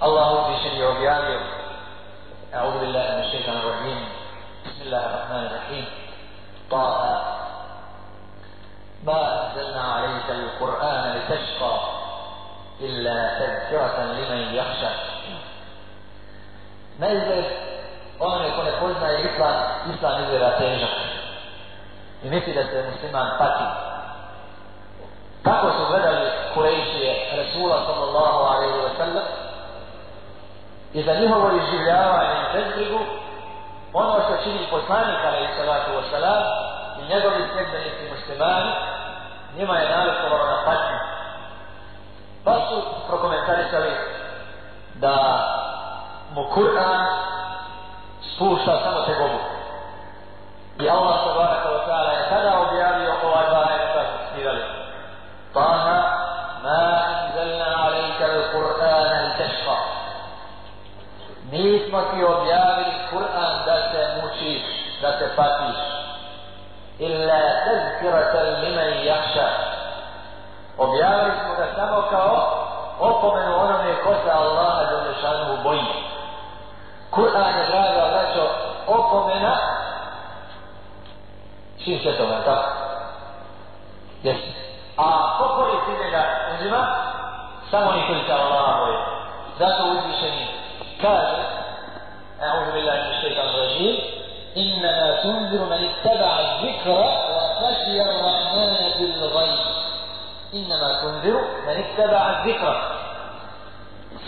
Allah uzvišen je objavio أعوذ بالله من الشيطان الرجيم بسم الله الرحمن الرحيم طه ما أنزلنا عليك القرآن لتشقى إلا تذكرة لمن يخشى ما izgled onome ko ne poznaje islam, islam izgleda težak. I misli da se musliman pati. Tako su gledali Kurejšije Rasula sallallahu alaihi wa sallam i za njihovo izživljavanje i bezbrigu ono što čini poslanik alaihi salatu wa salam i njegovi sredbenici muslimani njima je navikovalo na patnju. Pa su prokomentarisali da mu Kur'an spušta samo te nismo ti objavili Kur'an da se mučiš, da se patiš. Illa tezkirata limen i jahša. Objavili smo ga samo kao opomenu onome ko se Allaha do nešanu boji. Kur'an je draga vraćo opomena čim se toga, tako? Yes. A pokori si njega uzima, samo nikoli se Allaha boje. Zato uzvišeni kaže الشيطان الرجيم إنما تنذر من اتبع الذكر وخشي الرحمن بالغيب إنما تنذر من اتبع الذكر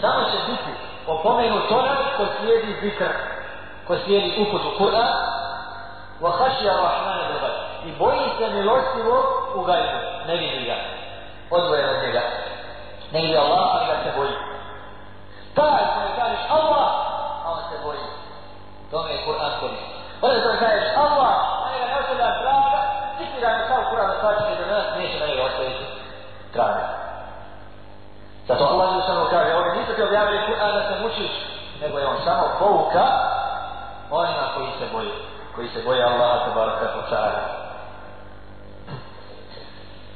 Samo će biti opomenut onaj ko slijedi zikr, ko slijedi uputu Kur'an, wa hašija rahmana bil gajb. I boji se milostivo u gajbu, ne vidi ga, odvojen od njega. Ne vidi Allah, ali ga se boji. Taj tome je Kur'an koristi. Onda to kažeš Allah, na njega ne ostavlja traga, niti da ne kao Kur'an da svačine do nas, neće na njega ostaviti traga. Zato Allah je samo kaže, ovdje nisu ti objavili Kur'an da se mučiš, nego je on samo pouka onima koji se boje, koji se boje Allaha tabaraka wa ta'ala.